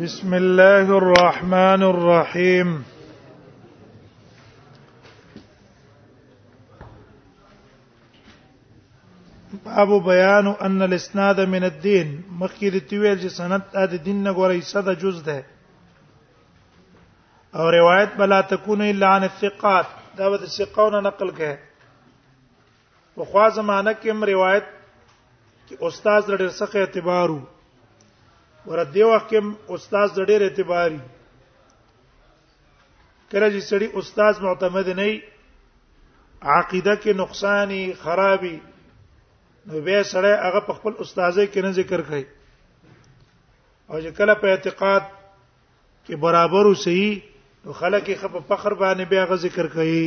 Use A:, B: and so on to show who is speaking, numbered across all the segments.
A: بسم الله الرحمن الرحيم باب بيان ان الاسناد من الدين مخکې د تویل چې سند د دین نه غوړې صد جز ده او روایت بلا تكون الا عن الثقات دا به ثقونه نقل کړي په خوا زمانہ کې هم روایت کې استاد د ډېر څخه اعتبارو ور دې وخت کې استاد د ډېر اعتباري کله چې سړی استاد معتمد نه عقیده کې نقصانی خرابي نو به سړی هغه په خپل استادې کې نه ذکر کړي او چې کله په اعتقاد کې برابر او صحیح نو خلک یې خپ فخر باندې بیا غ ذکر کوي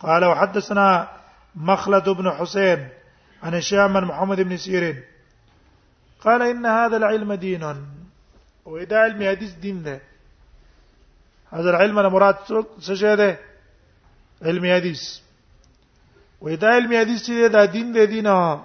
A: قال وحدثنا مخلد بن حسين عن هشام عن محمد بن سيرين قال ان هذا العلم دين واذا علم حديث دين ده هذا العلم انا مراد سجاده علم حديث واذا علم حديث ده دين ده دینه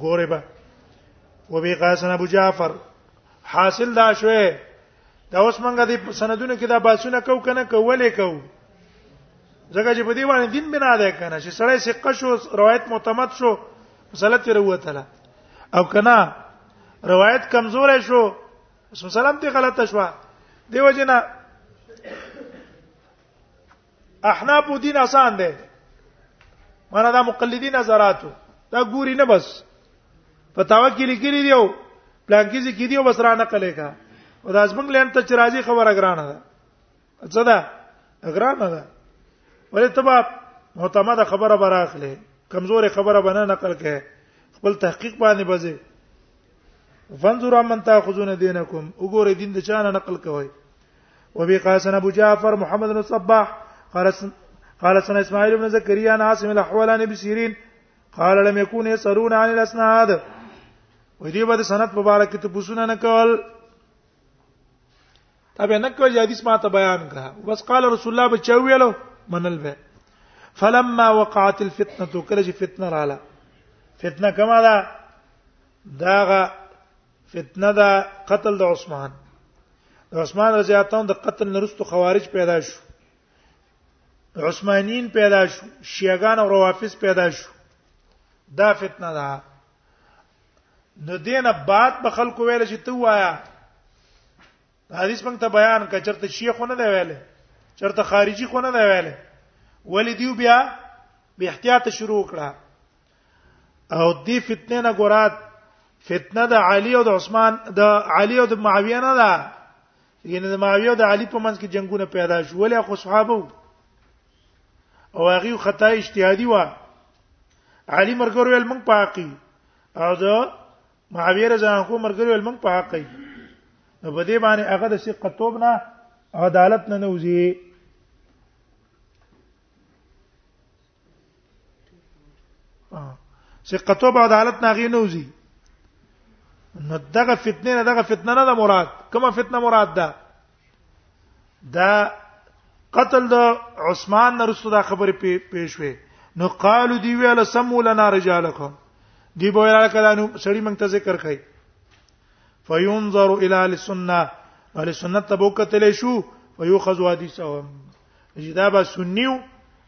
A: ګوره به وبي قاسن ابو جعفر حاصل دا شوه دا اوس مونږه د سندونو کې دا باسونه کو کنه کولې کو ځکه چې په دې باندې دین بنا ده کنه چې سړی ثقه شو روایت معتمد شو مسله تیر وته او کنه روایت کمزور شو مسله هم ته غلطه شو دیو جنا احناف دین آسان دی مانا دا مقلدین نظراتو دا ګوري نه بس فتاوا کې لیکلي دی او پلان کې ذکر دی او بس را نقل کا او دا زمنګ لین ته چې راځي خبره ګرانه ده څه ده ګرانه ده ولې تبا معتمد خبره براخله کمزورې خبره بنه نقل کړي خپل تحقیق باندې بځي فانظروا من تاخذون دینکم وګوره دین د چانه نقل کوي وبي قاسنا ابو جعفر محمد بن الصباح قال قال سنا اسماعيل بن زكريا عن عاصم الاحول عن ابي سيرين قال لم يكون يسرون عن الاسناد وې دې باندې سند په اړه کې ته پوښتنه نه کول تا به نه کول حدیث ما ته بیان کړه بس قال رسول الله بچو ویلو منل به فلما وقعت الفتنه کله چې فتنه رااله فتنه کما ده داغه فتنه دا قتل د عثمان د عثمان رضی الله عنه د قتل نرستو خوارج پیدا شو عثمانین پیدا شو شیعاګان او روافض پیدا شو دا فتنه ده د دینه بعد به خلکو ویل چې ته وایا حدیث موږ ته بیان کړ چرته شیخ نه دی ویل چرته خارجي خو نه دی ویل ولې دیو بیا به احتیاط شروع کړه او دې فتنه نه ګورات فتنه د علي او د عثمان د علي او د معاویه نه ده یعنی د معاویه او د علي په منځ کې جنگونه پیدا شو ولې خو صحابه او هغه خطا اجتهادي و علي مرګرو ول موږ پاکي او د معاویه رضی الله عنه مرګرو ول موږ پاکي نو په دې باندې هغه د ثقه توب نه عدالت نه نوځي ثقتو به عدالت ناغي نه وزي نو دغه فتنه نه دغه فتنه نه ده مراد کومه فتنه مراد ده دا قتل د عثمان نرسو دا خبره پیښ وې نو قالو دی ویل سمو لنا رجالکم دی به ویل کله نو سړی مونږ ته ذکر کړي فینظر الی السنه اهل سنت تبوکتل شو ويؤخذ حديثهم چې دا به سنیو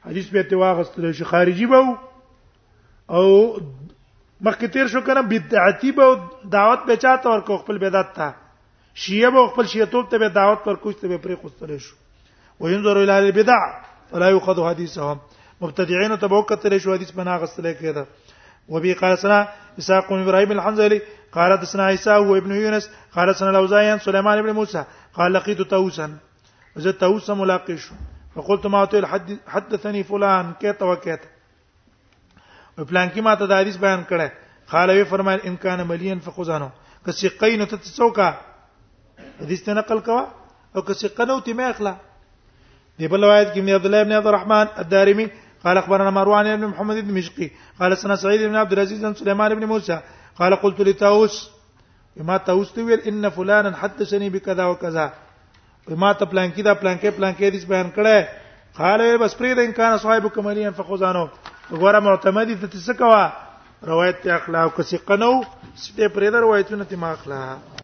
A: حدیث به ته واغستل شي خارجي به او مخکې تیر شو کنه بدعتي به دعوت به چاته ورکو خپل بدعت ته شیعه به خپل شیعتوب ته به دعوت ورکو چې به پرې خوستل شو وینظر الى البدع فلا يؤخذ حديثهم مبتدعين تبوکتل شو حدیث بنا غستل کېده وبي قال سنا اسحاق بن ابراهيم الحنظلي قال حدثنا عيسى وابن يونس قال سنا الاوزاعي عن سليمان بن موسى قال لقيت طاووسا زه ته اوس ملاقات شو فقلت ما ته حدثني فلان کته وکته پلان کې ما ته د حدیث بیان کړه قال وی فرمایل ان کان مليان فخزانو کسي قین ته څوکا حدیث ته نقل کوا او کسي قنو ته ما اخلا دی بل روایت کې عبد الله ابن عبد الرحمن الدارمي قال اخبرنا مروان بن محمد بن مشقي قال سنا سعيد بن عبد العزيز بن سليمان بن موسى قال قلت لتاوس ما ته اوسته ویل ان فلانا حدثني بكذا وكذا ما ته پلان کې دا پلان کې پلان کې حدیث بیان کړه قال بس پرې د ان کان صاحبک مليان فخذانو غره معتمد دي ته څه کوا روایت ته اخلاق کسي قنو سټه پرې د روایتونه ته ما اخلاق